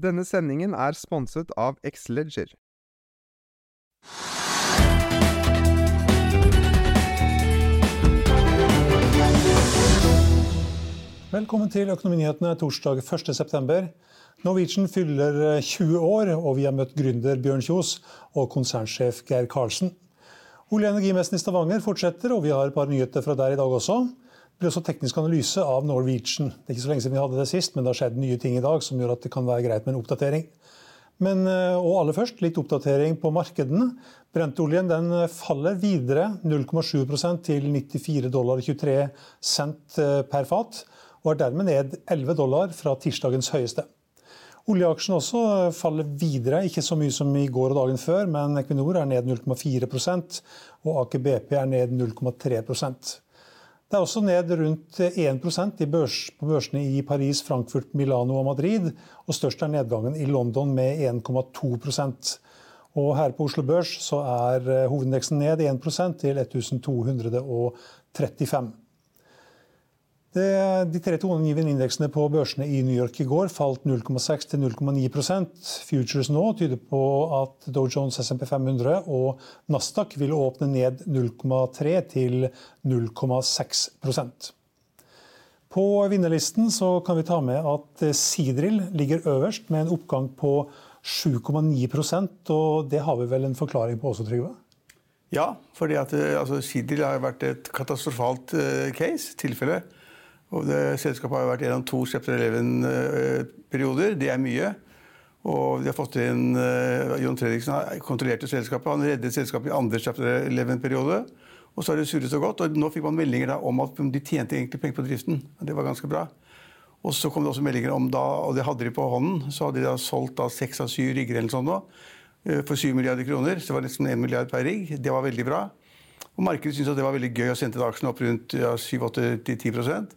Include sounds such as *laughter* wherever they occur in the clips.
Denne sendingen er sponset av Xleger. Velkommen til Økonominyhetene torsdag 1.9. Norwegian fyller 20 år, og vi har møtt gründer Bjørn Kjos og konsernsjef Geir Karlsen. Olje- og energimessen i Stavanger fortsetter, og vi har et par nyheter fra der i dag også. Det blir også teknisk analyse av Norwegian. Det er ikke så lenge siden vi hadde det sist, men det har skjedd nye ting i dag som gjør at det kan være greit med en oppdatering. Men, eh, og aller først litt oppdatering på markedene. Brentoljen den faller videre 0,7 til 94 dollar 23 cent eh, per fat og er dermed ned 11 dollar fra tirsdagens høyeste. Oljeaksjen også faller videre, ikke så mye som i går og dagen før, men Equinor er ned 0,4% og Aker BP er ned 0,3 Det er også ned rundt 1 børs, på børsene i Paris, Frankfurt, Milano og Madrid. Og størst er nedgangen i London med 1,2% Og her på Oslo Børs så er hovedindeksen ned 1% til 1235. Det, de tre toneangivende indeksene på børsene i New York i går falt 0,6 til 0,9% Futures nå tyder på at Dow Jones SMP 500 og Nasdaq vil åpne ned 0,3 til 0,6% På vinnerlisten kan vi ta med at Sidril ligger øverst med en oppgang på 7,9% og det har vi vel en forklaring på også, Trygve? Ja, fordi at altså, Sidril har vært et katastrofalt uh, case, tilfelle. Og det, selskapet har vært gjennom to Chapter 11-perioder. Det er mye. Og de har fått inn uh, Jon Fredriksen har kontrollert selskapet. Han reddet selskapet i andre Chapter 11-periode. Og så har det surret så godt. Og nå fikk man meldinger om at de tjente egentlig penger på driften. Det var ganske bra. Og så kom det også meldinger om da, og det hadde de på hånden, så hadde de da solgt da seks av syv rigger eller sånn nå, eh, for 7 milliarder kroner. Så det var nesten 1 milliard per rigg. Det var veldig bra. Og markedet syntes at det var veldig gøy å sendte aksjene opp rundt ja, 7-8-10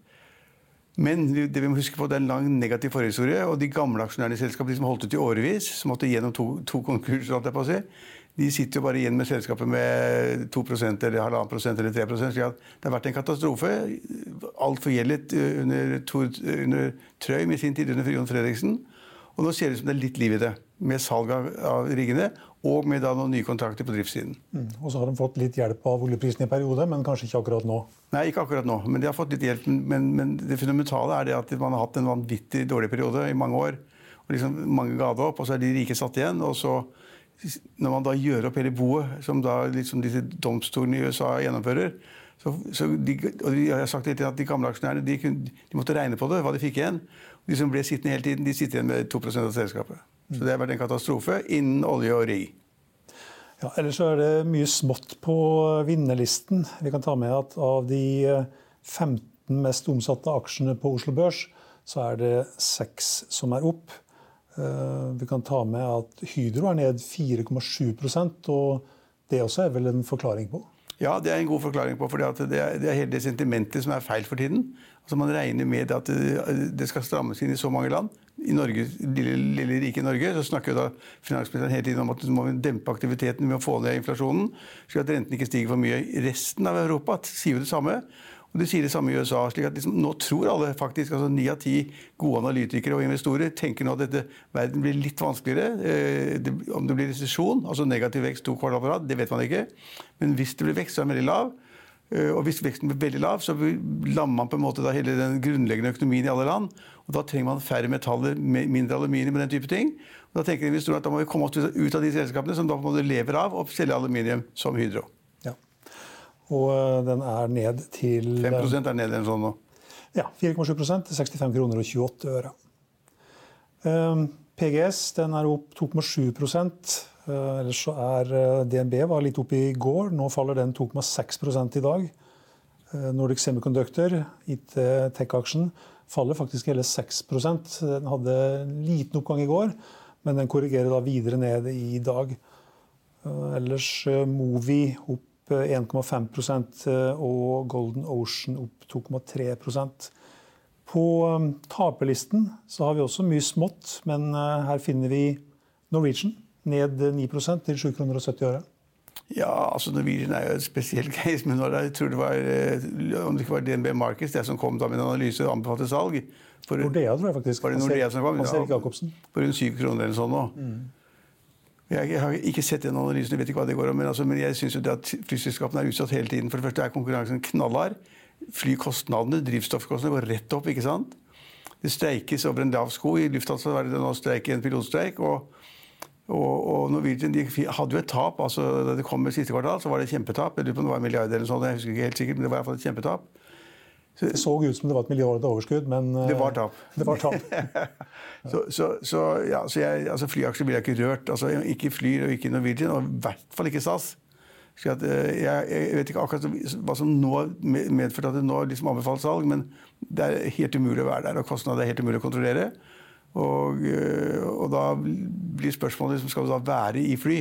men det vi må huske på, det er en lang negativ forhistorie. Og de gamle aksjonærene i selskapet de som holdt ut i årevis, som måtte gjennom to, to konkurser, de sitter jo bare igjen med selskapet med 2% eller 1,5% eller 3 slik at Det har vært en katastrofe. Alt forgjeldet under, under Trøim i sin tid, under Jon Fredriksen. Og nå ser det ut som det er litt liv i det, med salg av, av riggene og med da noen nye kontrakter på driftssiden. Mm. Og så har de fått litt hjelp av oljeprisen i periode, men kanskje ikke akkurat nå? Nei, ikke akkurat nå, men de har fått litt hjelp. Men, men det fundamentale er det at man har hatt en vanvittig dårlig periode i mange år. og liksom Mange ga det opp, og så er de rike satt igjen. og så når man da gjør opp hele boet, som da liksom disse domstolene i USA gjennomfører så, så de, og de har sagt at de gamle aksjonærene de, de, måtte regne på det, hva de fikk igjen. De som ble sittende hele tiden, de sitter igjen med 2% av selskapet. Så det har vært en katastrofe innen olje og ri. Ja, ellers er det mye smått på vinnerlisten. Vi kan ta med at av de 15 mest omsatte aksjene på Oslo Børs, så er det seks som er opp. Eh, vi kan ta med at Hydro er ned 4,7% og det også er vel en forklaring på? Ja, det er en god forklaring på. For det er, det er hele det sentimentet som er feil for tiden. Altså Man regner med at det skal strammes inn i så mange land. I Norge, lille, lille rike Norge så snakker jo da finansministeren hele tiden om at må vi dempe aktiviteten med å få ned inflasjonen, slik at renten ikke stiger for mye. Resten av Europa sier jo det samme. Og De sier det samme i USA. slik at liksom, Nå tror alle, faktisk, altså ni av ti gode analytikere og investorer tenker nå at dette verden blir litt vanskeligere. Eh, det, om det blir resesjon, altså negativ vekst to kvartal på rad, det vet man ikke. Men hvis det blir vekst, så er den veldig lav. Eh, og hvis veksten blir veldig lav, så lammer man på en måte hele den grunnleggende økonomien i alle land. Og da trenger man færre metaller, mindre aluminium og den type ting. Og da tenker investorene at da må vi komme oss ut av de selskapene som da på en måte lever av å selge aluminium som Hydro. Ja. Og eh, den er ned til 5% er ned en sånn nå. Ja. 4,7 til 65 kroner og 28 øre. Um, PGS den er opp 2,7 uh, Ellers så er DNB var litt opp i går. Nå faller den 2,6 i dag. Uh, Nordic Semiconductor, IT-tech-aksjen, faller faktisk hele 6% Den hadde en liten oppgang i går, men den korrigerer da videre ned i dag. Ellers Movi opp 1,5% og Golden Ocean opp 2,3 på um, taperlisten så har vi også mye smått, men uh, her finner vi Norwegian ned 9 til 7 kroner og 70 øre. Ja, altså Norwegian er jo et spesielt *laughs* case. Men jeg tror det var, eh, om det ikke var DNB Markets det som kom da med en analyse og anbefalte salg for, Nordea, tror jeg faktisk. Var det Nordea som kom? Hans Erik Jacobsen. På rundt 7 kroner eller sånn nå. Mm. Jeg, jeg, har ikke sett den analysen, jeg vet ikke hva det går om, men, altså, men jeg syns at flyselskapene er utsatt hele tiden. For det første er konkurransen knallhard flykostnadene, drivstoffkostnadene, går rett opp. ikke sant? Det streikes over en lav sko. I Lufthansa var det nå streik, en pilotstreik. og og, og Norwegian de hadde jo et tap. altså Da det kom med siste kvartal, så var det et kjempetap. Jeg lurer på om det var en milliard eller sånn, jeg husker ikke helt sikkert, men det var i hvert fall et kjempetap. Så, det så ut som det var et milliardoverskudd, men Det var tap. Det var tap. *laughs* så, så, så, ja, så jeg, altså Flyaksjer ville jeg ikke rørt. altså Ikke Flyr og ikke Norwegian, og i hvert fall ikke SAS. Eh, jeg, jeg, vet ikke akkurat hva som nå medførte at det nå liksom anbefalt salg, men det er helt umulig å være der, og kostnadene er helt umulig å kontrollere. Og, eh, og da blir spørsmålet liksom, skal være i fly.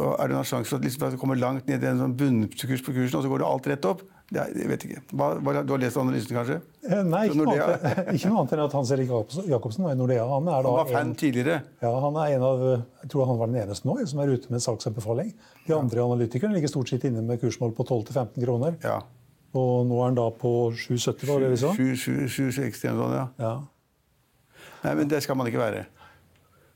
Og er det noen sjanse for at, liksom, du kommer langt ned i en sånn bunnkurs på kursen, og så går det alt rett opp? Det, jeg vet ikke. Hva, du har lest analysen, kanskje? Eh, nei, ikke noe, annet, ikke noe, annet, enn at Hans Erik Jacobsen var i Nordea. Han, er han var fan en, tidligere? Ja, han er en av, jeg tror han var den eneste nå som er ute med salgsanbefaling. De andre ja. analytikerne ligger stort sett inne med kursmål på 12-15 kroner. Ja. Og nå er han da på 7,70, var det vi så? 7,60 eller noe, ja. ja. Nei, men det skal man ikke være.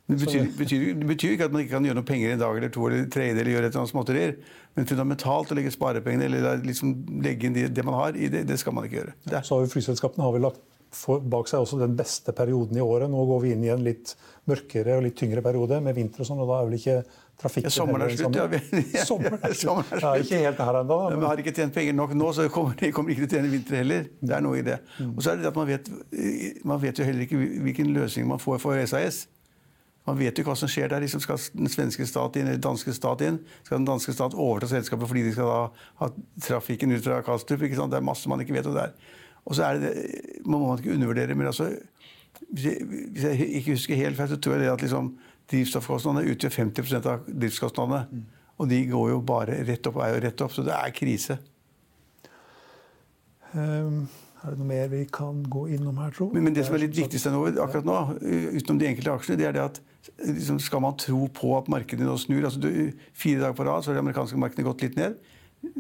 Det betyr, betyr, det betyr, ikke at man ikke kan gjøre noe penger en dag eller to eller tredje eller gjøre et eller annet småtterier. Men fundamentalt å legge sparepengene eller liksom legge inn det, det man har i det, det skal man ikke gjøre. Det. Så har vi Flyselskapene har vi lagt for, bak seg også den beste perioden i året. Nå går vi inn i en litt mørkere og litt tyngre periode med vinter og sånn, og da er vel ikke trafikken ja, Sommeren er slutt, ja. *laughs* ja. Sommeren er slutt. Ja, ikke helt her ennå. Men... Vi har ikke tjent penger nok nå, så kommer de kommer ikke til å tjene vinter heller. Det er noe i det. Mm. Og så er det at man vet, man vet jo heller ikke hvilken løsning man får for SAS. Man vet jo hva som skjer der. Liksom skal den svenske stat inn, eller danske stat inn? Skal den danske stat overta selskapet fordi de skal da ha trafikken ut fra Kastrup? Det er masse man ikke vet om det er. Og så er det, må man ikke undervurdere, men altså Hvis jeg, hvis jeg ikke husker helt feil, så tror jeg det at liksom, drivstoffkostnadene utgjør 50% av driftskostnadene. Mm. Og de går jo bare rett opp, er jo rett opp, så det er krise. Um. Er det noe mer vi kan gå innom her, tro? Men, men, det som er litt viktigst akkurat nå, utenom de enkelte aksjene, det er det at liksom, skal man tro på at markedet nå snur altså, du, Fire dager på rad så har det amerikanske markedet gått litt ned.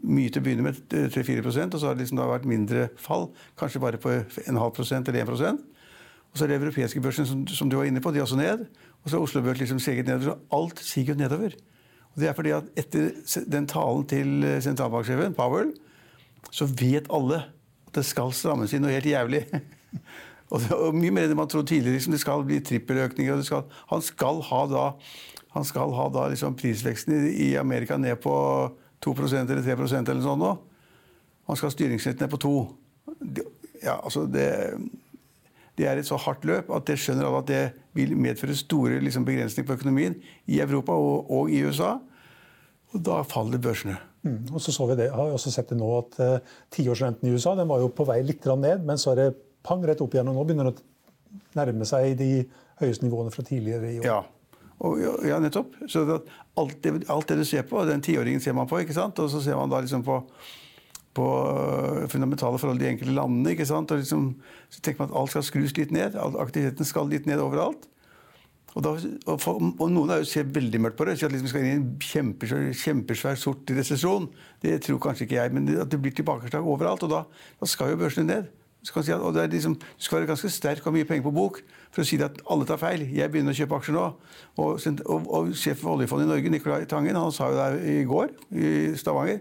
Mye til å begynne med, 3-4% og så har det liksom vært mindre fall. Kanskje bare på en halv prosent eller 1% Og så er det europeiske børsen, som, som, du var inne på, de er også ned. Og så har Oslo Børs liksom seget nedover. Så alt siger nedover. Og det er fordi at etter den talen til sentralbanksjefen, Powell, så vet alle det skal strammes inn noe helt jævlig. *laughs* Og, det, og mye mer enn man trodde tidligere. Liksom, det skal bli trippeløkninger. Skal, han skal ha da, skal ha da liksom prisveksten i, i, Amerika ned på 2% eller 3% eller sånn nå. Han skal ha styringsrenten ned på 2 ja, altså det, det, er et så hardt løp at det skjønner alle at det vil medføre store liksom, begrensninger på økonomien i Europa og, og, i USA. Og da faller børsene. Mm, og så så vi det, har vi også sett det nå at uh, tiårsrenten i USA den var jo på vei litt ned, men så er det pang rett opp igjen. Og nå begynner den å nærme seg de høyeste nivåene fra tidligere i år. Ja. Og, ja, nettopp. Så alt det, alt, det, du ser på, den tiåringen ser man på. ikke sant? Og så ser man da liksom på, på øh, fundamentale forhold i de enkelte landene. ikke sant? Og liksom, så tenker man at alt skal skrus litt ned. Aktiviteten skal litt ned overalt. Og, da, og, for, og Noen er jo ser veldig mørkt på det. Sier at liksom skal inn i en kjempesvær, kjempesvær sort resesjon. Det tror kanskje ikke jeg, men at det blir tilbakeslag overalt. Og da, da skal jo børsene ned. Si at, og liksom, du skal være ganske sterk og ha mye penger på bok for å si at alle tar feil. Jeg begynner å kjøpe aksjer nå. Og, og, og sjef for oljefondet i Norge, Nicolai Tangen, han sa jo det i går i Stavanger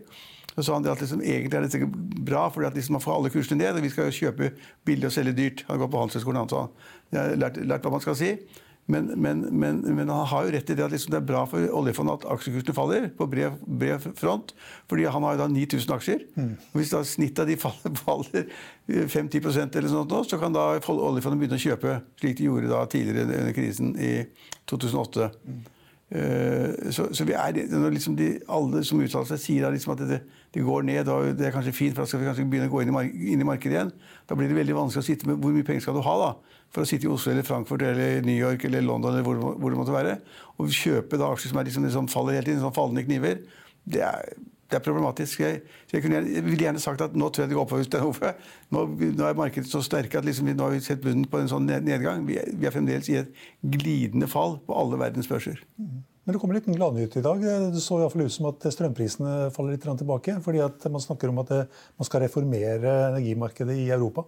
Så sa han at liksom, egentlig er dette bra, for liksom, man får alle kursene ned. og Vi skal jo kjøpe billig og selge dyrt. Han går på Handelshøyskolen, han sa. Jeg har lært, lært hva man skal si. Men, men, men, men, han har jo rett i det at liksom det er bra for oljefondet at aksjekursene faller på bred, bred, front. fordi han har jo da 9000 aksjer. Mm. Hvis da snittet av de *laughs* faller, faller 5-10 eller sånt nå, så kan da oljefondet begynne å kjøpe, slik de gjorde da tidligere under krisen i 2008. Mm. Uh, så, så, vi er, liksom de, Alle som uttaler seg, sier liksom at det, det, går ned. og Det er kanskje fint, for da skal vi kanskje begynne å gå inn i, inn i markedet igjen. Da blir det veldig vanskelig å sitte med hvor mye penger skal du ha. da? for å sitte i Oslo eller Frankfurt eller New York eller London eller hvor, hvor det måtte være, og kjøpe da aksjer som liksom, som faller helt inn, som fallende kniver, det er, det er problematisk. Jeg, jeg, kunne, jeg, ville gjerne sagt at nå tror jeg det går oppover. Stenhofe. Nå, nå er markedet så sterke at liksom, nå har vi sett bunnen på en sånn nedgang. Vi er, vi er, fremdeles i et glidende fall på alle verdens børser. Mm. Men det kommer litt gladnyhet i dag. Det så i fall ut som at strømprisene faller litt tilbake. fordi at Man snakker om at man skal reformere energimarkedet i Europa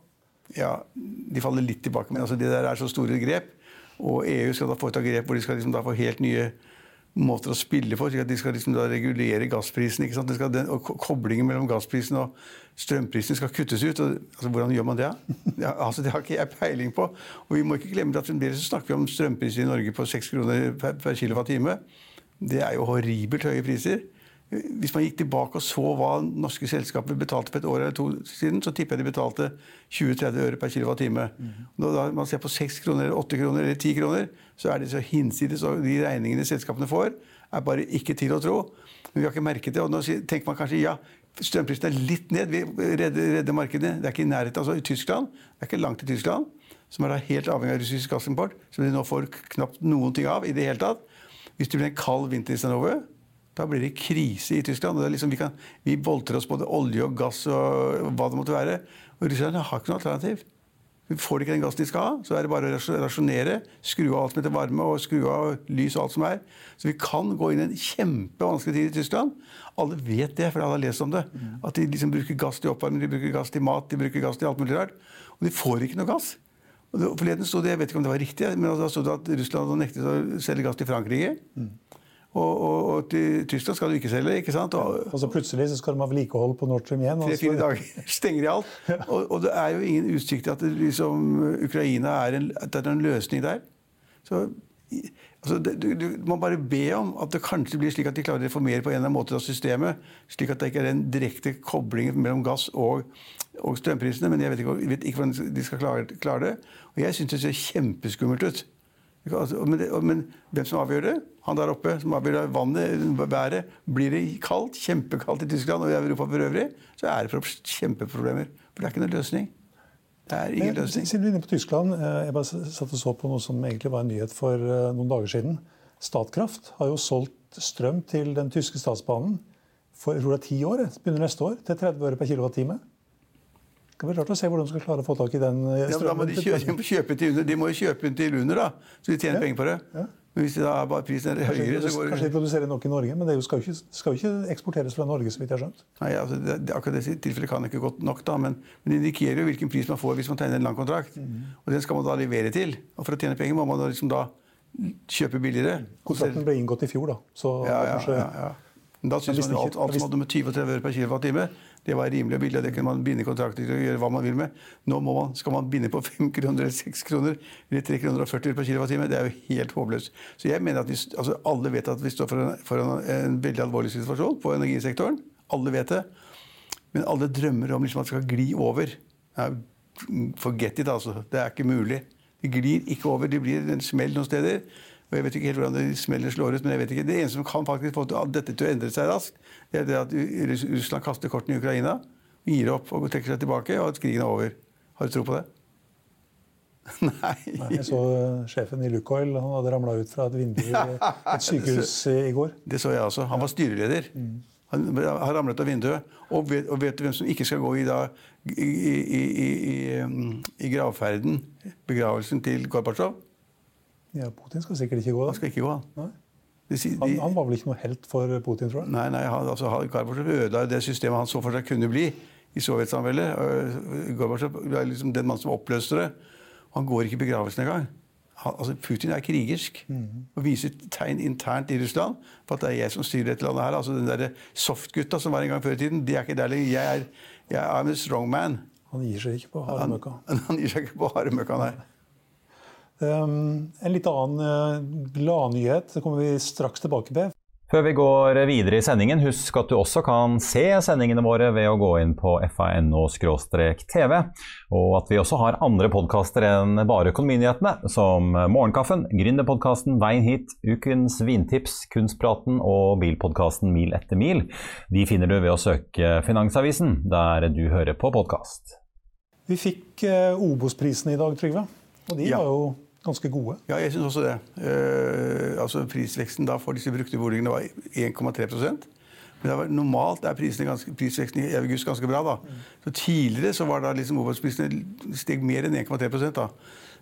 ja, de faller litt tilbake. Men altså, det der er så store grep. Og EU skal da foreta grep hvor de skal liksom da få helt nye måter å spille for, De skal liksom regulere gassprisen. den, og Koblingen mellom gassprisen og strømprisen skal kuttes ut. Og, altså, Hvordan gjør man det? Ja, altså, det har ikke jeg peiling på. Og vi må ikke glemme at fremdeles snakker vi om strømpriser i Norge på 6 kroner per, per kWt. Det er jo horribelt høye priser. Hvis man gikk tilbake og så hva norske selskaper betalte for et år eller to siden, så tipper jeg de betalte 20-30 øre per kilowattime. Mm. Når man ser på 6 kroner, eller 8 kroner eller 10 kroner, så er det så hinsides. Og de regningene selskapene får, er bare ikke til å tro. Men vi har ikke merket det. Og nå tenker man kanskje ja, strømprisen er litt ned, vi redder, redder markedet. Det er ikke i nærheten. Altså i Tyskland, det er ikke langt til Tyskland, som er da helt avhengig av russisk gassimport, som de nå får knapt noen ting av i det hele tatt. Hvis det blir en kald vinter i Stanover, da blir det krise i Tyskland. Liksom, vi, kan, vi boltrer oss både olje og gass og hva det måtte være. Og Russland har ikke noe alternativ. Vi får ikke den gassen de skal ha, så er det bare å rasjonere. Skru av alt som heter varme, og skru av lys og alt som er. Så vi kan gå inn i en kjempevanskelig tid i Tyskland. Alle vet det, for alle har lest om det. At de liksom bruker gass til oppvarming, de bruker gass til mat, de bruker gass til alt mulig rart. Og de får ikke noe gass. Og forleden sto det, Jeg vet ikke om det var riktig, men da sto det at Russland hadde nektet å selge gass til Frankrike. Mm. Og, og, og, til Tyskland skal du ikke selge. ikke sant? Og, og så plutselig så skal de ha vedlikehold på Nord Stream igjen. Tre-fire dager *laughs* stenger de alt. Og, og, det er jo ingen utsikt til at det, liksom, Ukraina er en, det er en løsning der. Så altså, det, du, du, må bare be om at det kanskje blir slik at de klarer å reformere på en eller annen måte av systemet, slik at det ikke er den direkte koblingen mellom gass og strømprisene. Men jeg vet ikke, vet ikke hvordan de skal klare, klare det. Og jeg syns det ser kjempeskummelt ut. Altså, men, det, men, hvem som avgjør det? Han der oppe som avgjør vannet, været. Blir det kaldt, kjempekaldt i Tyskland og i Europa for øvrig, så er det kjempeproblemer. For det er ikke noen løsning. Det er ingen løsning. Siden vi er inne på Tyskland, eh, jeg bare satt og så på noe som egentlig var en nyhet for eh, noen dager siden. Statkraft har jo solgt strøm til den tyske statsbanen for jeg tror det er ti år, begynner neste år, til 30 øre per kilowattime. Det kan bli rart å se hvordan de skal klare å få tak i den strømmen. Ja, da må de, kjøpe, kjøpe til under, de må jo kjøpe den til under, da, så de tjener ja. penger på det. Ja. Men hvis da bare prisen er høyere, så går Kanskje de produserer nok i Norge, men det skal jo ikke, skal jo ikke eksporteres fra Norge, så vidt jeg har skjønt. Nei, altså, det, akkurat det tilfellet kan ikke godt nok, da, men, men, det indikerer jo hvilken pris man får hvis man tegner en lang kontrakt. Mm. Og den skal man da levere til. Og for å tjene penger må man da liksom da kjøpe billigere. Kontrakten ble inngått i fjor, da. Så ja, ja, kanskje... ja, ja. Men da syns man jo alt, alt som hadde med 20 30 øre per kilowattime, det var rimelig og billig. Det kunne man binde kontrakter å gjøre hva man vil med. Nå man, skal man binde på *laughs* 5 kroner eller 6 kroner eller 3 kroner og 40 per kWt. Det er jo helt håpløst. Så jeg mener at vi, altså Alle vet at vi står foran, foran en veldig alvorlig situasjon på energisektoren. Alle vet det. Men alle drømmer om liksom at det skal gli over. Forget it, altså. Det er ikke mulig. Det glir ikke over. Det blir en smell noen steder. Og Jeg vet ikke helt hvordan det smeller slår ut, men jeg vet ikke. det eneste som kan faktisk få dette til å endre seg raskt, det er det at Russland kaster kortene i Ukraina, gir opp og trekker seg tilbake, og at krigen er over. Har du tro på det? *laughs* Nei. Nei. Jeg så eh, sjefen i Lukoil. Han hadde ramla ut fra et vindu i *laughs* et sykehus i går. Det så jeg også. Han var styreleder. Mm. Han har ramlet av vinduet. Og vet, og vet, du hvem som ikke skal gå i, da, i, i, i, i gravferden, begravelsen til Gorbatsjov? Ja, Putin skal sikkert ikke gå. Han skal ikke gå, han. De, de, han, han, var vel ikke noe helt for Putin, tror jeg? Nei, nei han, altså, Gorbatsjov ødela det systemet han så for seg kunne bli i sovjetsamveldet. Gorbatsjov er liksom den mannen som oppløste det. Han går ikke i begravelsen engang. altså Putin er krigersk og viser tegn internt i Russland på at det er jeg som styrer dette landet. her. Altså Den der softgutta som var en gang før i tiden, de er ikke der lenger. Jeg er, jeg er I'm a strong man. Han gir seg ikke på haremøkka. Han, *laughs* han gir seg ikke på haremøkka, nei. Um, en litt annen uh, gladnyhet kommer vi straks tilbake med. Før vi går videre i sendingen, husk at du også kan se sendingene våre ved å gå inn på fa.no-tv, og at vi også har andre podkaster enn bare Økonominyhetene, som Morgenkaffen, Gründerpodkasten Veien hit, Ukens vintips, Kunstpraten og bilpodkasten Mil etter mil. De finner du ved å søke Finansavisen, der du hører på podkast. Vi fikk uh, Obos-prisen i dag, Trygve. Og de Ja. var jo ganske gode. Ja, jeg syns også det. Eh, altså Prisveksten da for disse brukte boligene var 1,3% Men var, normalt er ganske, prisveksten i august ganske bra. da. Så Tidligere så var da liksom Obos-prisene steg mer enn 1,3% da.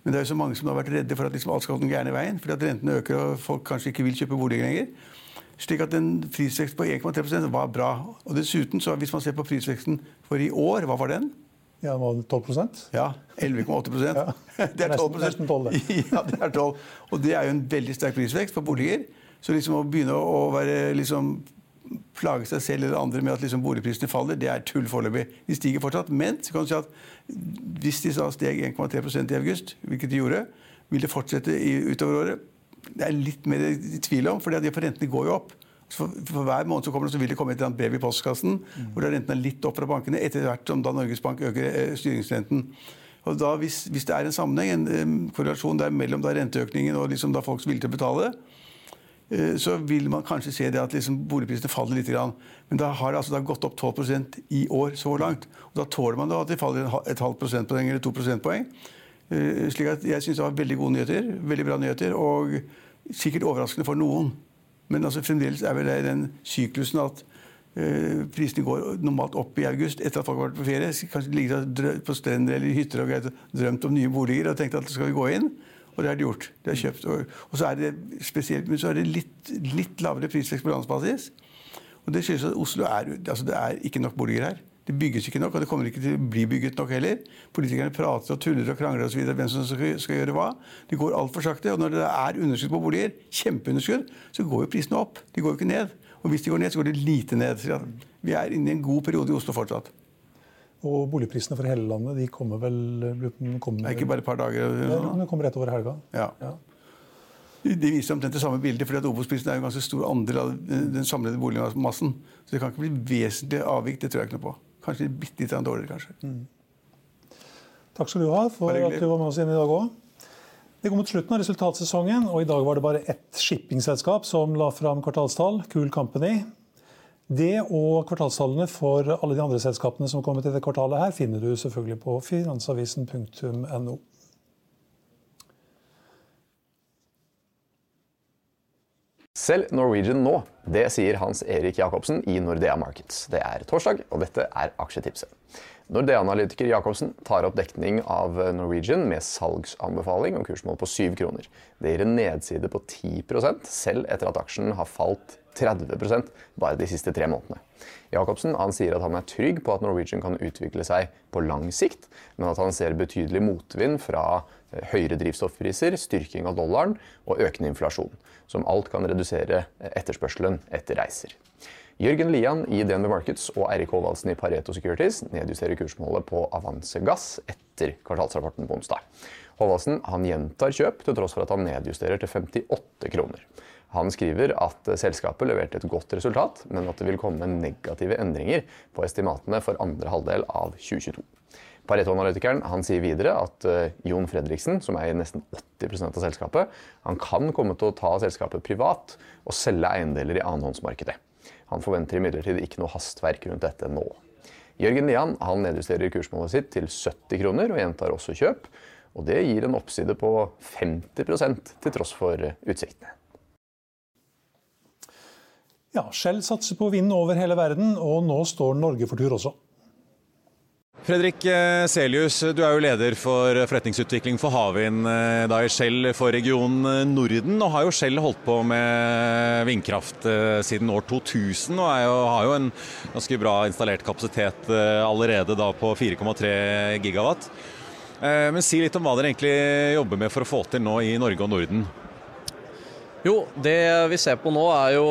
Men det er jo så mange som har vært redde for at liksom alt skal gå den gærne veien. fordi at rentene øker og folk kanskje ikke vil kjøpe boliger lenger. Slik at en prisvekst på 1,3% var bra. Og dessuten, så hvis man ser på prisveksten for i år, hva var den? Ja, *laughs* det var 12 Ja, 11,8 Ja. Det er 12 Nesten- nesten 12, det. Ja, det er 12. Og det er jo en veldig sterk prisvekst på boliger. Så liksom å begynne å være, liksom, plage seg selv eller andre med at liksom boligprisene faller, det er tull foreløpig. De stiger fortsatt. Men så kan du si at hvis de da steg 1,3 i august, hvilket de gjorde, vil det fortsette i, utover året? Det er litt mer i tvil om, for rentene går jo opp. For, for hver måned kommer vil det komme et brev i postkassen hvor da rentene er litt opp fra bankene, etter hvert som da Norges Bank øker eh, styringsrenten. Og da, hvis, hvis det er en sammenheng, en, em, korrelasjon der mellom da renteøkningen og liksom da folks vilje til å betale, eh, så vil man kanskje se det at liksom boligprisene faller litt. Men da har det altså da gått opp 12% i år så langt. Og da tåler man da at det faller et halvt prosentpoeng eller to prosentpoeng. Eh, Slik at jeg syns det var veldig gode nyheter. Veldig bra nyheter. Og sikkert overraskende for noen. Men altså fremdeles er vel det den syklusen at eh, prisene går normalt opp i august etter at folk har vært på ferie. Kanskje ligget og på strender eller hytter og drømt om nye boliger og tenkt at skal vi gå inn. Og det har de gjort. De har kjøpt. Og, og så er det spesielt, men så er det litt, litt lavere prisvekst på landsbasis. Og det skyldes at Oslo er, altså det er ikke nok boliger her. Det bygges ikke nok, og det kommer ikke til å bli bygget nok heller. Politikerne prater og tuller og krangler videre, hvem som skal, skal gjøre hva. Det går altfor sakte. Og når det er underskudd på boliger, kjempeunderskudd, så går jo prisene opp. De går jo ikke ned. Og hvis de går ned, så går de lite ned. Så vi er inne i en god periode i Oslo fortsatt. Og boligprisene for hele landet de kommer vel kommer, er ikke bare et par dager. Ja, De kommer rett over helga. Ja. Ja. De viser omtrent det samme bildet, fordi at Obos-prisen er en ganske stor andel av den samlede boligmassen. Så det kan ikke bli vesentlig avvik. Det tror jeg ikke noe på. Kanskje bitte litt dårligere, kanskje. Takk skal du ha for at du var med oss inn i dag òg. Vi går mot slutten av resultatsesongen, og i dag var det bare ett shippingselskap som la fram kvartalstall, Cool Company. Det og kvartalstallene for alle de andre selskapene som kommer til det kvartalet, her finner du selvfølgelig på finansavisen.no. Selg Norwegian nå. Det sier Hans Erik Jacobsen i Nordea Markets. Det er torsdag, og dette er aksjetipset. Nordea-analytiker Jacobsen tar opp dekning av Norwegian med salgsanbefaling og kursmål på 7 kroner. Det gir en nedside på 10% selv etter at aksjen har falt 30% bare de siste tre månedene. Jacobsen han sier at han er trygg på at Norwegian kan utvikle seg på lang sikt, men at han ser betydelig motvind fra høyere drivstoffpriser, styrking av dollaren og økende inflasjon, som alt kan redusere eh, etterspørselen etter reiser. Jørgen Lian i DNB Markets og Eirik Håvaldsen i Pareto Securities nedjusterer kursmålet på Avance Gass etter kvartalsrapporten på onsdag. Håvaldsen han gjentar kjøp, til tross for at han nedjusterer til 58 kroner. Han skriver at selskapet leverte et godt resultat, men at det vil komme negative endringer på estimatene for andre halvdel av 2022. Pareto-analytikeren han sier videre at eh, Jon Fredriksen, som eier nesten 80% av selskapet, han kan komme til å ta selskapet privat og selge eiendeler i annenhåndsmarkedet. Han forventer imidlertid ikke noe hastverk rundt dette nå. Jørgen Lian han nedjusterer kursmålet sitt til 70 kroner og gjentar også kjøp. og Det gir en oppside på 50% til tross for utsiktene. Ja, Shell satser på vind over hele verden, og nå står Norge for tur også. Fredrik eh, Selius, du er jo leder for forretningsutvikling for havvind eh, i Shell for region eh, Norden. og har jo Shell holdt på med vindkraft siden år 2000 og jo, har jo en ganske bra installert kapasitet allerede da på 4,3 gigawatt. Men si litt om hva dere egentlig jobber med for å få til nå i Norge og Norden. Jo, det vi ser på nå er jo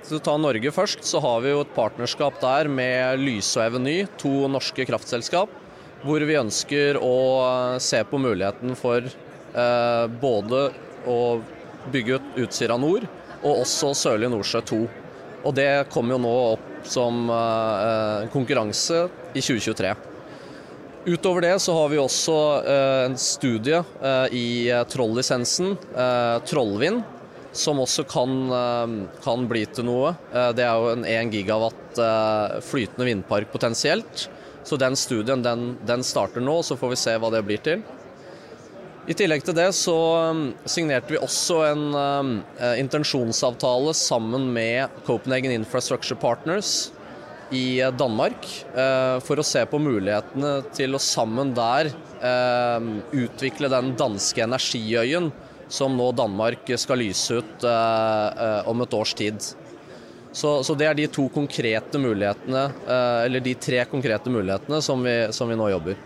hvis du tar Norge først, så har vi jo et partnerskap der med Lyse og Eveny, to norske kraftselskap. Hvor vi ønsker å se på muligheten for både å bygge ut Utsira nord og også Sørlige Nordsjø 2. Og det kommer jo nå opp som eh, konkurranse i 2023. Utover det så har vi også uh, en studie uh, i trollisensen, Trollvind, som også kan, kan, bli til noe. det er jo en 1 gigawatt flytende vindpark potensielt. Så den studien den, den starter nå, så får vi se hva det blir til. I tillegg til det så signerte vi også en eh, intensjonsavtale sammen med Copenhagen Infrastructure Partners i eh, Danmark eh, for å se på mulighetene til å sammen der eh, utvikle den danske energiøyen som nå Danmark skal lyse ut om et års tid. Så, så, det er de to konkrete mulighetene, eller de tre konkrete mulighetene som vi, som vi nå jobber.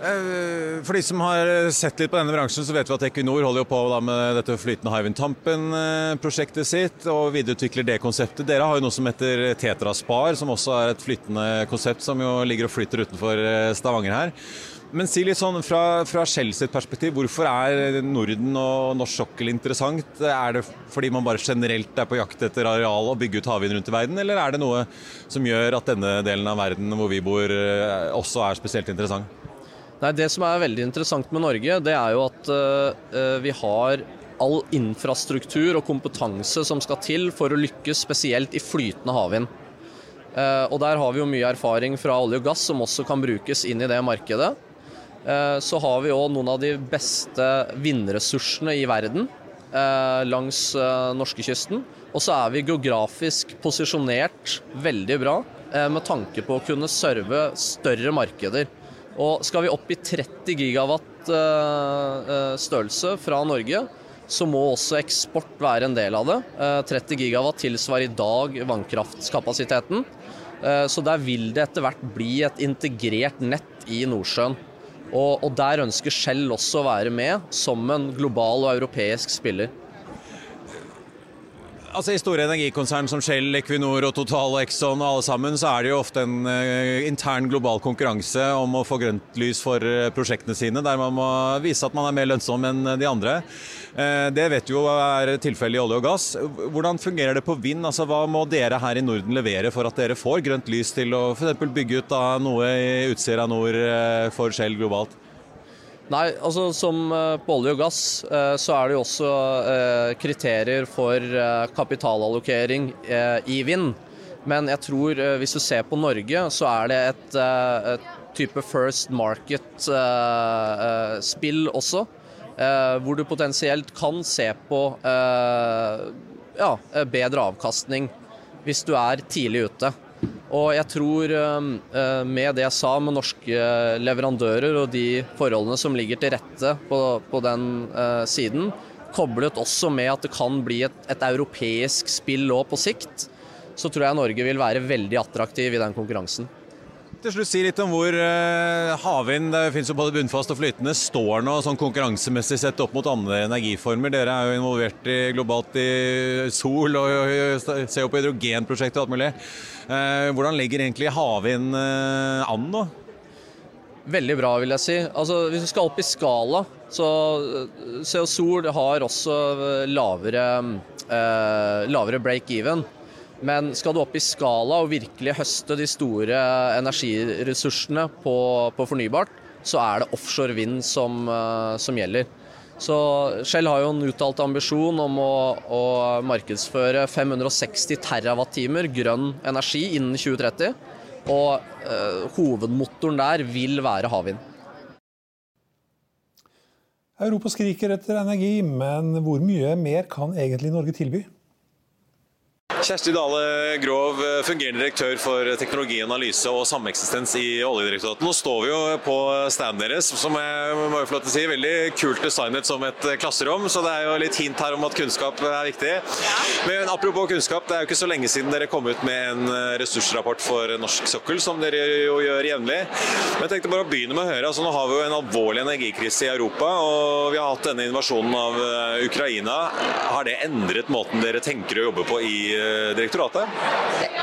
Eh, for de som har sett litt på denne bransjen, så vet vi at Equinor holder på med dette flytende Hywind Tampen-prosjektet sitt og videreutvikler det konseptet. Dere har jo noe som heter Tetra Spar, som også er et flytende konsept som jo ligger og flyter utenfor eh, Stavanger her. Men si litt sånn fra, fra Shell sitt perspektiv, hvorfor er Norden og norsk sokkel interessant? Er det fordi man bare generelt er på jakt etter areal og bygge ut havvind rundt i verden, eller er det noe som gjør at denne delen av verden hvor vi bor eh, også er spesielt interessant? Nei, Det som er veldig interessant med Norge, det er jo at uh, vi har all infrastruktur og kompetanse som skal til for å lykkes spesielt i flytende havvind. Uh, og Der har vi jo mye erfaring fra olje og gass som også kan brukes inn i det markedet. Uh, så har vi òg noen av de beste vindressursene i verden langs norskekysten. Og så er vi geografisk posisjonert veldig bra med tanke på å kunne serve større markeder. Og skal vi opp i 30 gigawatt eh, eh, størrelse fra Norge, så må også eksport være en del av det. 30 eh, gigawatt tilsvarer i dag vannkraftkapasiteten. Så der vil det etter hvert bli et integrert nett i Nordsjøen. Og, der ønsker Shell også å være med, som en global og europeisk spiller. Altså I store energikonsern som Shell, Equinor og Total og Exxon og alle sammen, så er det jo ofte en uh, intern global konkurranse om å få grønt lys for uh, prosjektene sine, der man må vise at man er mer lønnsom enn de andre. Uh, det vet jo er tilfellet i olje og gass. Hvordan fungerer det på vind? Altså, hva må dere her i Norden levere for at dere får grønt lys til å f.eks. bygge ut da, noe i Utsira nord for Shell globalt? Nei, altså Som eh, på olje og gass, eh, så er det jo også eh, kriterier for kapitalallokering i vind. Men jeg tror hvis du ser på Norge, så er det et, et type first market-spill også. Hvor du potensielt kan se på ja, bedre avkastning hvis du er tidlig ute. Og jeg tror uh, med det jeg sa med norske leverandører og de forholdene som ligger til rette på, på den uh, siden, koblet også med at det kan bli et, et europeisk spill òg på sikt, så tror jeg Norge vil være veldig attraktiv i den konkurransen. Til slutt Si litt om hvor uh, havvind det finnes jo både bunnfast og flytende, står nå sånn konkurransemessig sett opp mot andre energiformer. Dere er jo involvert i, globalt i sol og ser jo på hydrogenprosjektet og alt mulig. Uh, hvordan ligger egentlig havvind uh, an nå? Veldig bra, vil jeg si. Altså, hvis vi skal opp i skala, så CO Sol har også lavere, lavere break-even. Men skal du opp i skala og virkelig høste de store energiressursene på, på fornybart, så er det offshore vind som, eh, som, gjelder. Så Shell har jo en uttalt ambisjon om å, å markedsføre 560 TWh grønn energi innen 2030. Og eh, hovedmotoren der vil være havvind. Europa skriker etter energi, men hvor mye mer kan egentlig Norge tilby? Kjersti Dale Grov, fungerende direktør for teknologianalyse og sameksistens i Oljedirektoratet. Nå står vi jo på standen deres, som jeg må få lov til å si, veldig kult designet som et klasserom. Så det er jo litt hint her om at kunnskap er viktig. Men apropos kunnskap, det er jo ikke så lenge siden dere kom ut med en ressursrapport for norsk sokkel, som dere jo gjør jevnlig. Men jeg tenkte bare å begynne med å høre. altså Nå har vi jo en alvorlig energikrise i Europa, og vi har hatt denne invasjonen av Ukraina. Har det endret måten dere tenker å jobbe på i direktoratet?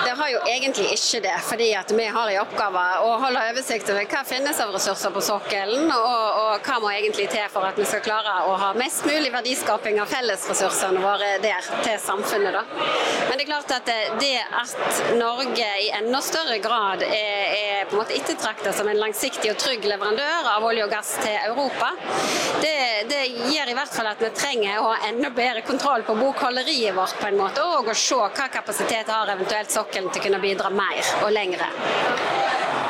Det, har jo egentlig ikke det, fordi at vi har i oppgave å holde oversikt over hva finnes av ressurser på sokkelen, og, og, hva må egentlig til for at vi skal klare å ha mest mulig verdiskaping av fellesressursene våre der til samfunnet. Da. Men det er klart at det at Norge i enda større grad er, er på en måte ettertrakta som en langsiktig og trygg leverandør av olje og gass til Europa, det, det gjør i hvert fall at vi trenger å ha enda bedre kontroll på bokholderiet vårt på en måte, og å se hva kapasitet har eventuelt sokkelen til å kunne bidra mer og lengre.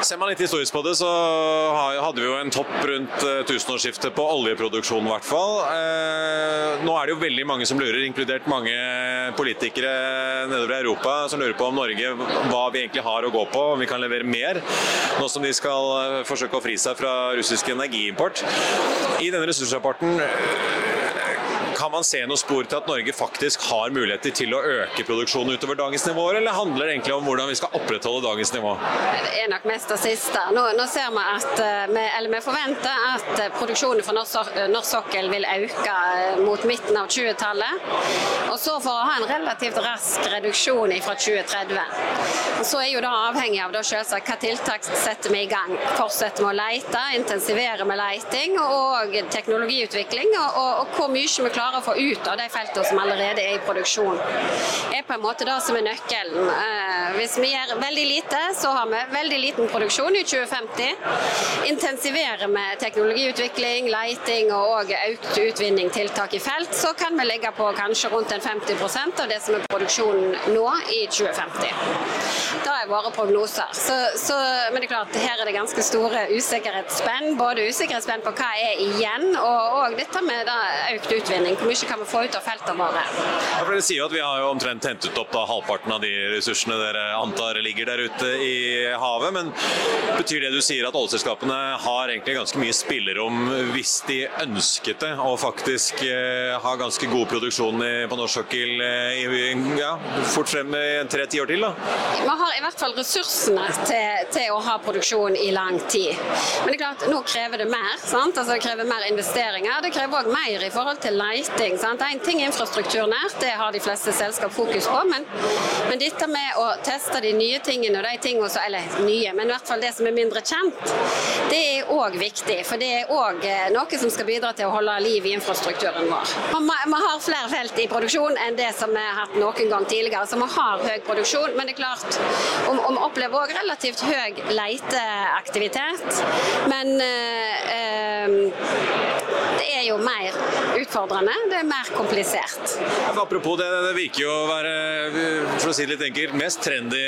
Ser man litt historisk på det, så hadde vi jo en topp rundt eh, tusenårsskiftet på oljeproduksjonen i hvert fall. Eh, nå er det jo veldig mange som lurer, inkludert mange politikere nedover i Europa, som lurer på om Norge hva vi egentlig har å gå på, om vi kan levere mer, nå som de skal eh, forsøke å fri seg fra russisk energiimport. I denne ressursrapporten kan man se noe spor til at Norge faktisk har muligheter til å øke produksjonen utover dagens nivåer, eller handler det egentlig om hvordan vi skal opprettholde dagens nivå? Det er nok mest det siste. Nå, nå ser vi at eller vi forventer at produksjonen for norsk sokkel vil øke mot midten av 20-tallet. Og så for å ha en relativt rask reduksjon fra 2030. Så er jo det avhengig av da selvsagt hva tiltak setter vi i gang. Fortsetter vi å lete, intensivere med leiting og teknologiutvikling, og, og, og hvor mye vi klarer klarer å få ut av de feltene som allerede er i produksjon, er på en måte det som er nøkkelen. Eh, hvis vi gjør veldig lite, så har vi veldig liten produksjon i 2050. Intensiverer med teknologiutvikling, leiting og økt utvinning, tiltak i felt, så kan vi legge på kanskje rundt en 50% av det som er produksjonen nå i 2050. Det er våre prognoser. Så, så, men det er klart, her er det ganske store usikkerhetsspenn. Både usikkerhetsspenn på hva er igjen, og, og dette med da, økt utvinning. Hvor mye kan vi få ut av feltene våre? Ja, for dere sier jo at Vi har jo omtrent hentet opp da, halvparten av de ressursene dere antar ligger der ute i havet. Men betyr det du sier at oljeselskapene har egentlig ganske mye spillerom hvis de ønsket det, og faktisk eh, har ganske god produksjon i, på norsk sokkel eh, ja, fort frem i tre tiår til? da? Vi har i hvert fall ressursene til, til, å ha produksjon i lang tid. Men det er klart, nå krever det mer. sant? Altså, det krever mer investeringer. Det krever òg mer i forhold til leie lighting. Sant? En ting er infrastrukturnært, det har de fleste selskap fokus på. Men, men dette med å teste de nye tingene, og de tingene som, eller nye, men i hvert fall det som er mindre kjent, det er òg viktig. For det er òg eh, noe som skal bidra til å holde liv i infrastrukturen vår. Vi har flere felt i produksjon enn det som vi har hatt noen gang tidligere. Så vi har høy produksjon, men det er klart, vi opplever òg relativt høy leiteaktivitet. Men øh, øh, det er jo mer utfordrende, det er mer komplisert. Apropos det, det virker jo å være for å si det litt enkelt, mest trendy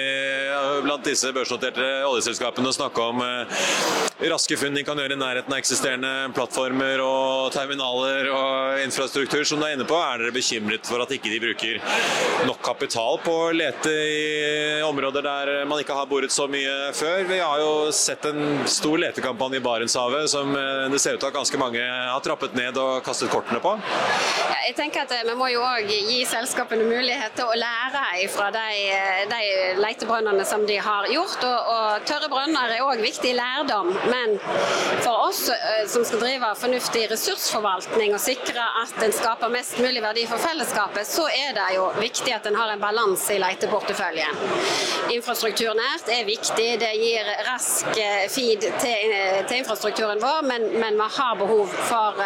blant disse børsnoterte oljeselskapene å snakke om eh, raske funn de kan gjøre i nærheten av eksisterende plattformer og terminaler og infrastruktur. Som du er inne på, er dere bekymret for at ikke de bruker nok kapital på å lete i områder der man ikke har boret så mye før? Vi har jo sett en stor letekampanje i Barentshavet som eh, det ser ut til at ganske mange har trappet ned og kastet kortene på? Jeg tenker at eh, Vi må jo òg gi selskapene mulighet til å lære fra de, eh, de letebrønnene som de har gjort. Og, og tørre brønner er òg viktig lærdom. Men for oss eh, som skal drive fornuftig ressursforvaltning og sikre at en skaper mest mulig verdi for fellesskapet, så er det jo viktig at en har en balanse i leteporteføljen. Infrastrukturnært er viktig. Det gir rask feed til, til infrastrukturen vår, men, men vi har behov for,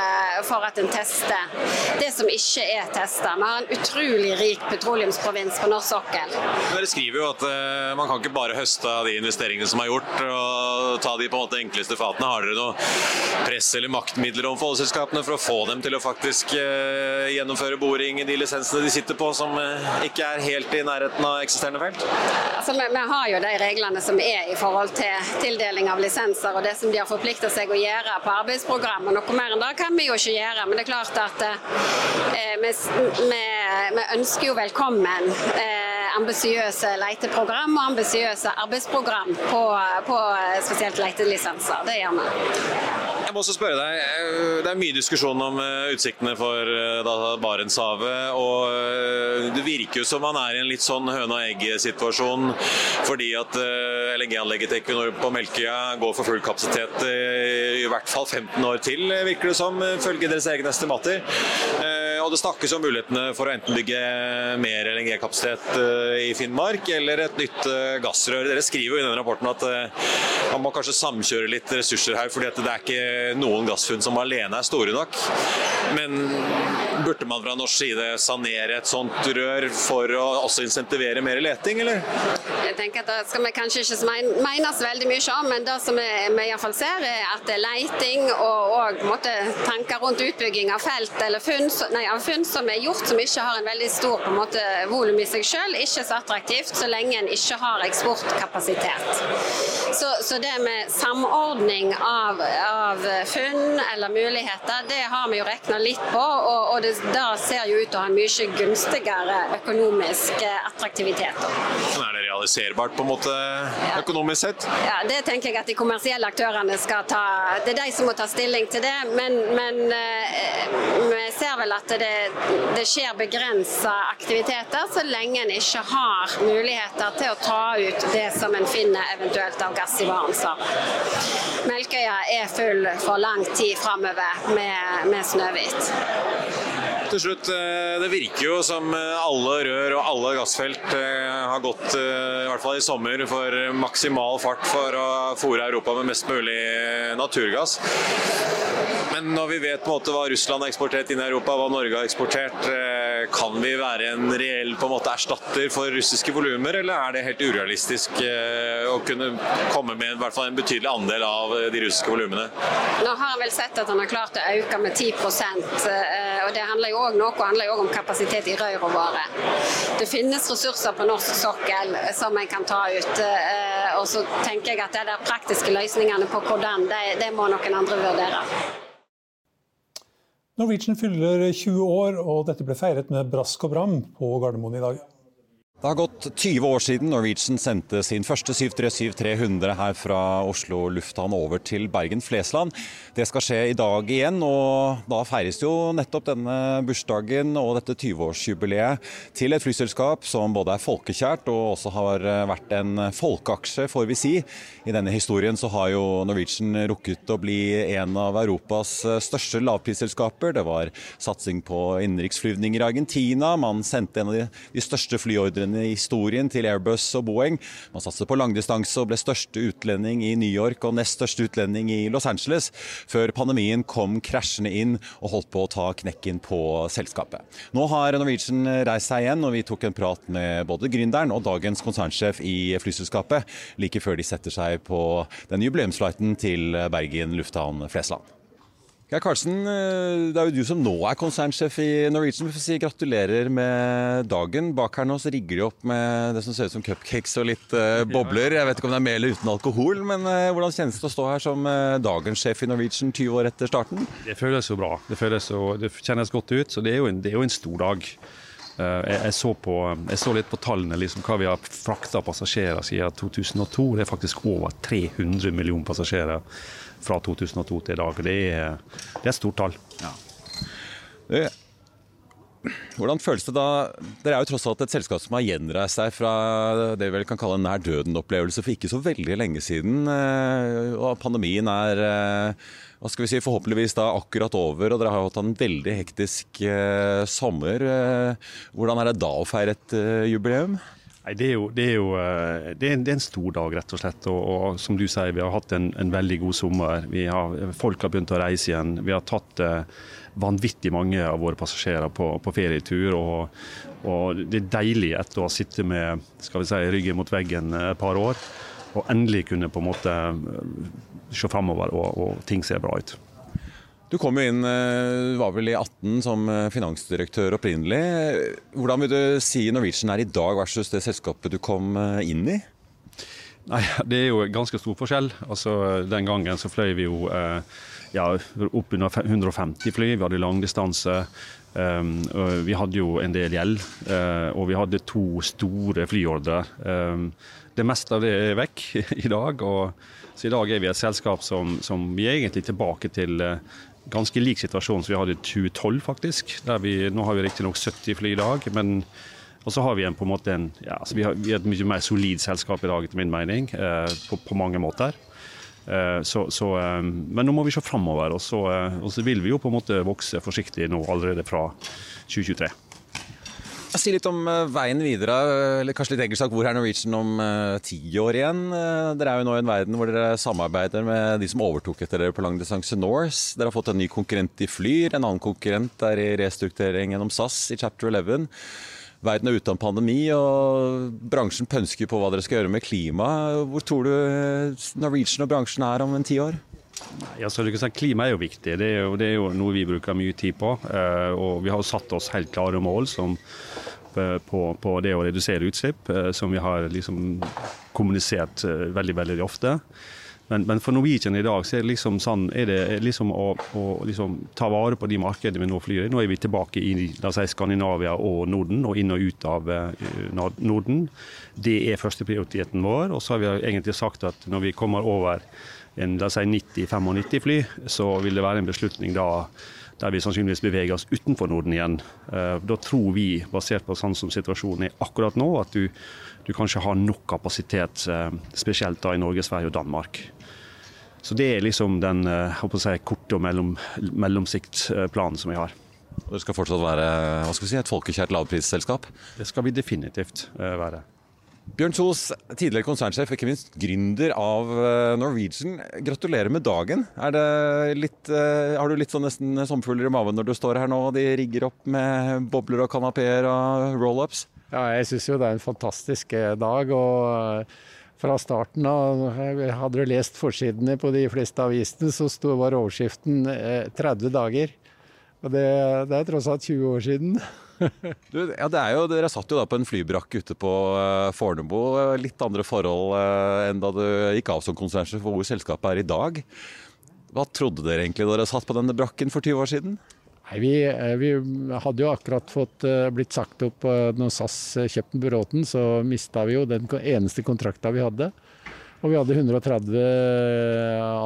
for at en tester det som ikke er testa. Vi har en utrolig rik petroleumsprovins på norsk sokkel. Dere skriver jo at man kan ikke bare høste av de investeringene som er gjort, og ta de på en måte enkleste fatene. Har dere noe press eller maktmidler overfor oljeselskapene for å få dem til å faktisk uh, gjennomføre boring i de lisensene de sitter på, som uh, ikke er helt i nærheten av eksisterende felt? Altså, vi, vi, har jo de reglene som er i forhold til tildeling av lisenser, og det som de har forplikta seg å gjøre på arbeidsprogram. Og noe mer enn det kan vi jo ikke gjøre. Men det er klart at vi, vi, vi ønsker jo velkommen eh, ambisiøse leiteprogram og ambisiøse arbeidsprogram på, på spesielt letelisenser. Det gjør vi. Må også spørre deg, eh, Det er mye diskusjon om eh, utsiktene for eh, Barentshavet. og Det virker jo som man er i en litt sånn høne og egg-situasjon. Fordi at LNG-anlegget til Equinor på Melkøya går for full kapasitet i hvert fall 15 år til, virker det som, følge deres egne estimater. Og det snakkes om mulighetene for å enten bygge mer LNG-kapasitet i Finnmark eller et nytt gassrør. Dere skriver jo i den rapporten at man må kanskje samkjøre litt ressurser her, fordi at det er ikke noen gassfunn som alene er store nok. Men burde man fra norsk side sanere et sånt rør for å også insentivere mer leting, eller? Jeg tenker at Det skal vi kanskje ikke menes veldig mye om, men det som vi, vi iallfall ser, er at leiting og, og måtte, tanker rundt utbygging av felt eller funn, nei, av funn som er gjort som ikke har en veldig stor på måte, volum i seg selv, ikke så attraktivt så lenge en ikke har eksportkapasitet. Så, så det med samordning av, av funn eller muligheter, det har vi jo regna litt på. Og, og det da ser jo ut til å ha en mye gunstigere økonomisk attraktivitet. Sånn er det realiserbart på en måte økonomisk sett? Ja, Det tenker jeg at de kommersielle aktørene skal ta Det er de som må ta stilling til det. Men, men eh, vi ser vel at det, det skjer begrensa aktiviteter så lenge en ikke har muligheter til å ta ut det som en finner eventuelt av gass i Barentshavet. Melkøya er full for lang tid framover med, med Snøhvit. Til slutt, eh, Det virker jo som eh, alle rør og alle gassfelt eh, har gått, i hvert fall i sommer, for maksimal fart for å fòre Europa med mest mulig naturgass. Men når vi vet på en måte hva Russland har eksportert inn i Europa, hva Norge har eksportert, kan vi være en reell på en måte erstatter for russiske volumer, eller er det helt urealistisk å kunne komme med i hvert fall en betydelig andel av de russiske volumene? Nå har jeg vel sett at han har klart å øke med 10% og det handler jo òg noe handler jo om kapasitet i røyr og vare. Det finnes ressurser på norsk sokkel som en kan ta ut. Eh, og så tenker jeg at det der praktiske løsningene på hvordan, det, det må noen andre vurdere. Norwegian fyller 20 år, og dette ble feiret med brask og bram på Gardermoen i dag. Det har gått 20 år siden Norwegian sendte sin første 737-300 her fra Oslo lufthavn over til Bergen-Flesland. Det skal skje i dag igjen, og da feires jo nettopp denne bursdagen og dette 20-årsjubileet til et flyselskap som både er folkekjært og også har vært en folkeaksje, får vi si. I denne historien så har jo Norwegian rukket å bli en av Europas største lavprisselskaper. Det var satsing på innenriksflyvninger i Argentina, man sendte en av de, de største flyordrene historien til Airbus og Boeing. Man satset på langdistanse og ble største utlending i New York og nest største utlending i Los Angeles, før pandemien kom krasjende inn og holdt på å ta knekken på selskapet. Nå har Norwegian reist seg igjen, og vi tok en prat med både gründeren og dagens konsernsjef i flyselskapet like før de setter seg på den jubileumsflighten til Bergen lufthavn Flesland. Geir Karlsen, eh, det er jo du som nå er konsernsjef i Norwegian. Vi får si gratulerer med dagen. Bak her nå så rigger de opp med det som ser ut som cupcakes og litt uh, bobler. Jeg vet ikke om det er med eller uten alkohol, men uh, hvordan kjennes det å stå her som uh, dagens sjef i Norwegian 20 år etter starten? Det føles jo bra. Det, føles jo, det kjennes godt ut. Så det er jo en, er jo en stor dag. Jeg, jeg, så på, jeg, så litt på tallene, liksom, hva vi har frakta passasjerer siden 2002. Det er faktisk over 300 millioner passasjerer fra 2002 til i dag. Det er, det er stort tall. Ja. Hvordan føles det da Dere er jo tross alt et selskap som har gjenreist seg fra det vi vel kan kalle en nær døden-opplevelse for ikke så veldig lenge siden. Eh, og pandemien er eh, hva skal vi si, forhåpentligvis da akkurat over, og dere har hatt en veldig hektisk eh, sommer. Hvordan er det da å feire et jubileum? Nei, det er, jo, det, er jo, eh, det, er en, det er en, stor dag, rett og slett. Og, og, som du sier, vi har hatt en, en veldig god sommer. Har, folk har begynt å reise igjen. Vi har tatt eh, vanvittig mange av våre passasjerer på, på ferietur. Og, og, det er deilig etter å ha sittet med skal vi si, ryggen mot veggen et par år, og endelig kunne på en måte eh, se framover, og, og ting ser bra ut. Du kom jo inn eh, var vel i 18 som eh, finansdirektør opprinnelig. Hvordan vil du si Norwegian er i dag versus det selskapet du kom eh, inn i? Nei, *laughs* Det er jo ganske stor forskjell. Altså, Den gangen så fløy vi jo ja, oppunder 150 fly. Vi hadde langdistanse. Um, vi hadde jo en del gjeld, uh, og vi hadde to store flyordrer. Um, det meste av det er vekk *laughs* i dag. Og, så i dag er vi et selskap som, som vi er egentlig tilbake til uh, ganske lik situasjon som vi hadde i 2012, faktisk. Vi, nå har vi riktignok 70 fly i dag, men og så har vi en, på en måte en, ja, altså vi, har, vi er et mye mer solid selskap i dag, etter min mening, uh, på, på mange måter. Eh, så, så, eh, men nå må vi se framover, og så, eh, og så vil vi jo på en måte vokse forsiktig nå allerede fra 2023. Si litt om veien videre, eller kanskje litt enkelt sagt, hvor er Norwegian om ti år igjen? Dere er jo nå i en verden hvor dere samarbeider med de som overtok etter dere på langdistanse Norse. Dere har fått en ny konkurrent i Flyr, en annen konkurrent er i restrukturering gjennom SAS i chapter 11 verden er ute av pandemi, og bransjen pønsker på hva dere skal gjøre med klimaet. Hvor tror du Norwegian og bransjen er om en ti år? Ja, Klima er jo viktig. Det er jo, det er jo, noe vi bruker mye tid på. Eh, og vi har jo satt oss helt klare mål som, eh, på, på, det å redusere utslipp, eh, som vi har liksom kommunisert veldig, veldig ofte. Men, men, for Norwegian i dag så er det liksom sånn, er det liksom å, å liksom ta vare på de markedene vi nå flyr i. Nå er vi tilbake i si, Skandinavia og Norden, og inn og ut av uh, Norden. Det er førsteprioriteten vår. Og så har vi egentlig sagt at når vi kommer over en la oss si 90-95 fly, så vil det være en beslutning da der vi sannsynligvis beveger oss utenfor Norden igjen. Uh, da tror vi, basert på sånn som situasjonen er akkurat nå, at du du kanskje har nok kapasitet, eh, spesielt da i Norge, Sverige og Danmark. Så det er liksom den eh, si, korte og mellom, mellomsiktsplanen som vi har. Og det skal fortsatt være skal vi si, et folkekjært lavprisselskap? Det skal vi definitivt eh, være. Bjørn Kjos, tidligere konsernsjef, ikke minst gründer av Norwegian. Gratulerer med dagen. Litt, har du litt sånn nesten sommerfugler i maven når du står her nå og de rigger opp med bobler og kanapeer og roll-ups? Ja, jeg syns jo det er en fantastisk eh, dag. og eh, fra starten av, hadde du lest forsidene på de fleste avisene, så var overskriften 30 eh, dager. Og det, det er tross alt 20 år siden. *laughs* du, ja, jo, Dere satt jo da på en flybrakk ute på Fornebu. Litt andre forhold enn da du gikk av som konsernsjef for hvor selskapet er i dag. Hva trodde dere egentlig da dere satt på denne brakken for 20 år siden? Nei, vi, eh, vi, hadde jo akkurat fått blitt sagt opp når SAS kjøpte Bråten, så mista vi jo den eneste kontrakta vi hadde. Og vi hadde 130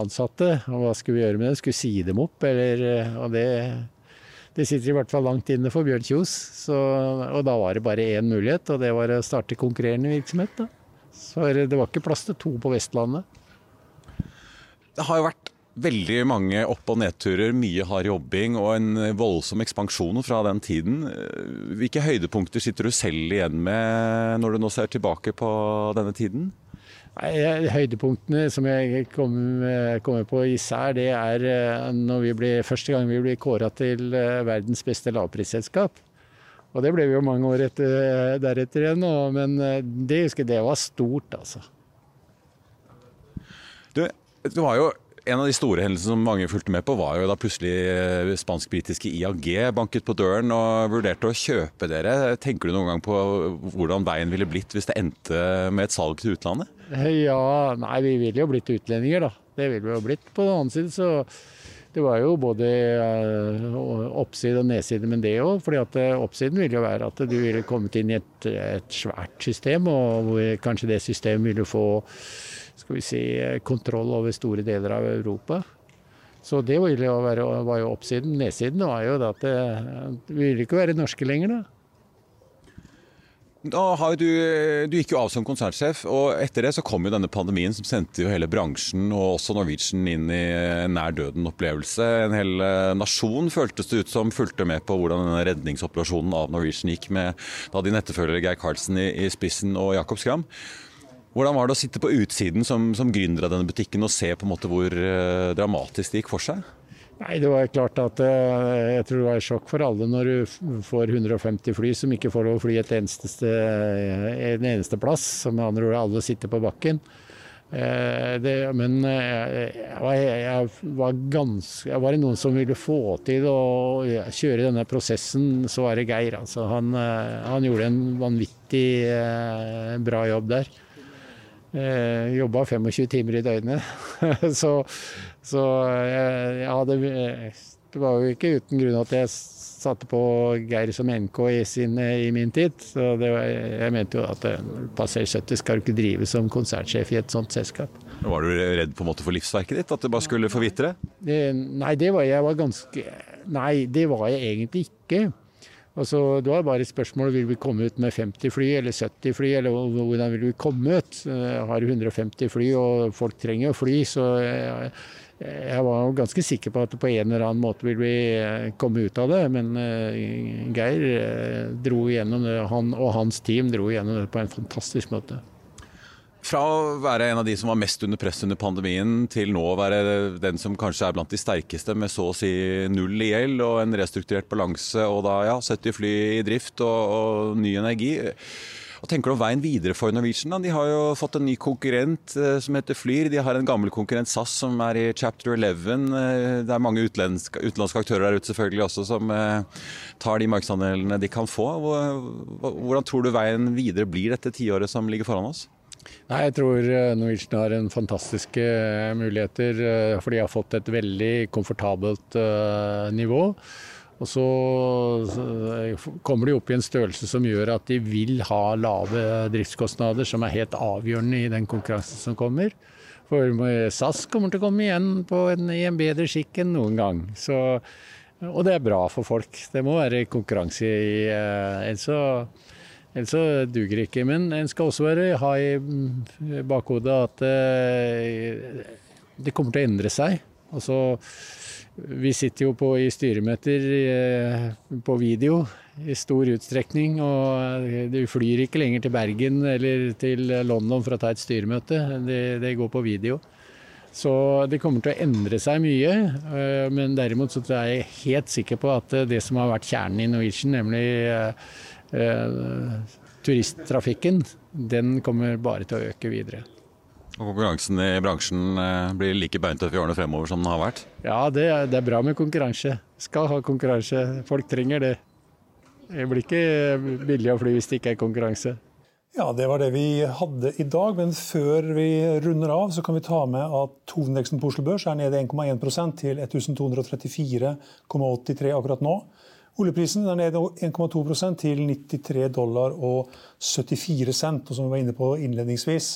ansatte. Og hva skulle vi gjøre med det? Skulle vi si dem opp, eller Og det, det sitter i hvert fall langt inne for Bjørn Kjos. Så, og da var det bare én mulighet, og det var å starte konkurrerende virksomhet. Da. Så det var ikke plass til to på Vestlandet. Det har jo vært veldig mange opp- og nedturer, mye hard jobbing og en voldsom ekspansjon fra den tiden. Hvilke høydepunkter sitter du selv igjen med når du nå ser tilbake på denne tiden? Høydepunktene som jeg kommer kom på især, det er eh, når vi ble, første gang vi ble kåra til eh, verdens beste lavprisselskap. Og det ble vi jo mange år etter, deretter igjen, men eh, det husker det var stort, altså. Du, du var jo en av de store hendelsene som mange fulgte med på, var jo da plutselig eh, spansk-britiske IAG banket på døren og vurderte å kjøpe dere. Tenker du noen gang på hvordan veien ville blitt hvis det endte med et salg til utlandet? Ja, nei, vi ville jo blitt utlendinger, da. Det ville vi jo blitt. På den annen side så det var jo både eh, oppside og nedside med det òg. fordi at eh, oppsiden ville jo være at du ville kommet inn i et, et svært system, og kanskje det systemet ville få skal vi si, kontroll over store deler av Europa. Så det var jo, var jo oppsiden. Nedsiden var jo at det, vi ville ikke være norske lenger, da. Du, du, gikk jo av som konsernsjef, og etter det så kom jo denne pandemien som sendte jo hele bransjen og også Norwegian inn i en nær døden-opplevelse. En hel eh, nasjon føltes det ut som fulgte med på hvordan denne redningsoperasjonen av Norwegian gikk, med da din etterfølger Geir Karlsen i, i spissen og Jakob Skram. Hvordan var det å sitte på utsiden som, som gründer av denne butikken og se på en måte hvor uh, dramatisk det gikk for seg? Nei, Det var klart at uh, jeg tror det var et sjokk for alle når du får 150 fly som ikke får lov å fly et eneste, uh, en eneste plass. Som andre ord alle sitter på bakken. Det, men jeg, jeg, var ganske Var det noen som ville få til å kjøre denne prosessen, så var det Geir. Altså, han, han gjorde en vanvittig bra jobb der. Eh, Jobba 25 timer i døgnet. *laughs* så, så jeg, jeg, det, det, var jo ikke uten grunn at jeg satte på Geir som NK i, sin, i min tid. Så var, jeg mente jo at Passer 70 skal du ikke drive som konsernsjef i et sånt selskap. Var du redd på en måte for livsverket ditt? At det bare skulle forvitre? Nei, det var jeg var ganske Nei, det var jeg egentlig ikke. Altså, det var bare et spørsmål vil vi komme ut med 50 fly eller 70 fly, eller hvordan vil vi komme ut. Jeg har 150 fly, og folk trenger å fly, så jeg, jeg var ganske sikker på at på en eller annen måte vil vi eh, komme ut av det. Men Geir dro igjennom det, han og hans team dro igjennom det på en fantastisk måte. Fra å være en av de som var mest under press under pandemien, til nå å være den som kanskje er blant de sterkeste med så å si null i gjeld og en restrukturert balanse og da ja, 70 fly i drift og, og ny energi. Hva tenker du om veien videre for Norwegian? Da? De har jo fått en ny konkurrent eh, som heter Flyr. De har en gammel konkurrent SAS som er i chapter 11. Eh, det er mange utenlandske, utenlandske aktører der ute selvfølgelig også som eh, tar de markedsandelene de kan få. Hvordan tror du veien videre blir dette tiåret som ligger foran oss? Nei, Jeg tror eh, Norwegian har en fantastiske eh, muligheter, eh, for de har fått et veldig komfortabelt nivå. Og så kommer de opp i en størrelse som gjør at de vil ha lave driftskostnader, som er helt avgjørende i den konkurransen som kommer. For SAS kommer til å komme igjen en, i en bedre skikk enn noen gang. Så, og det er bra for folk. Det må være konkurranse i så Ellers så duger det ikke. Men en skal også være, ha i bakhodet at eh, det kommer til å endre seg. Altså, vi sitter jo på, i styremøter eh, på video i stor utstrekning. Og du flyr ikke lenger til Bergen eller til London for å ta et styremøte. Det, det går på video. Så det kommer til å endre seg mye. Eh, men derimot så er jeg helt sikker på at det som har vært kjernen i Norwegian, nemlig turisttrafikken, den kommer bare til å øke videre. Og konkurransen i bransjen eh, blir like beintøff i årene fremover som den har vært? Ja, det er, det er bra med konkurranse. Skal ha konkurranse. Folk trenger det. Det blir ikke billig å fly hvis det ikke er konkurranse. Ja, Det var det vi hadde i dag. Men før vi runder av, så kan vi ta med at hovedindeksen på Oslo Børs er nede 1,1% til 1234,83 akkurat nå. Oljeprisen er ned 1,2% til 93 dollar og 74 cent. Og som vi var inne på innledningsvis,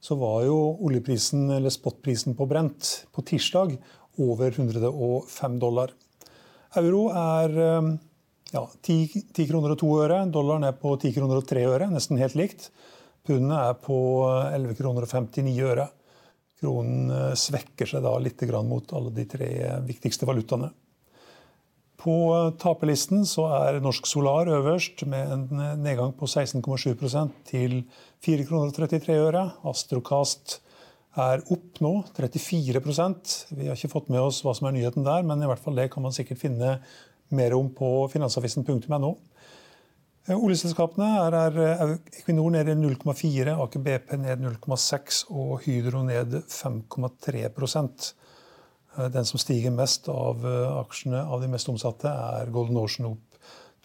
så var jo oljeprisen, eller spotprisen på Brent på tirsdag over 105 dollar. Euro er eh, ja, 10, 10 kroner og 2 øre. Dollaren er på 10 kroner og 3 øre, nesten helt likt. Pundet er på 11 kroner og 59 øre. Kronen eh, svekker seg da litt mot alle de tre viktigste valutaene. På taperlisten så er Norsk Solar øverst med en nedgang på 16,7% til 4,33 kroner. Astrocast er opp nå, 34% Vi har ikke fått med oss hva som er nyheten der, men i hvert fall det kan man sikkert finne mer om på finansavisen.no. Oljeselskapene er, er Equinor ned 0,4, Aker BP ned 0,6 og Hydro ned 5,3 Eh, den som stiger mest av eh, aksjene av de mest omsatte, er Golden Ocean opp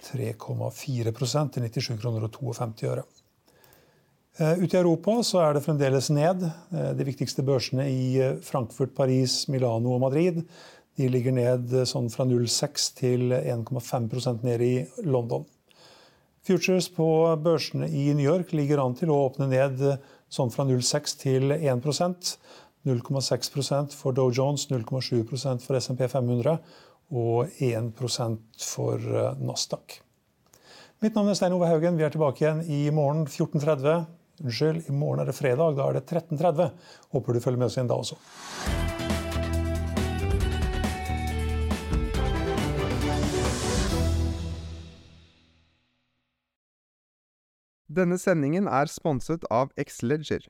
3,4% til 97 kroner og 52 øre. Eh, ute i Europa så er det fremdeles ned. De viktigste børsene i Frankfurt, Paris, Milano og Madrid de ligger ned sånn fra 0,6 til 1,5% ned i London. Futures på børsene i New York ligger an til å åpne ned sånn fra 0,6 til 1 0,6% for Dow Jones, 0,7% for SMP 500 og 1 for eh, Nasdaq. Mitt navn er Stein Ove Haugen. Vi er tilbake igjen i morgen 14.30. Unnskyld, i morgen er det fredag. Da er det 13.30. Håper du følger med oss igjen da også. Denne sendingen er sponset av Xleger.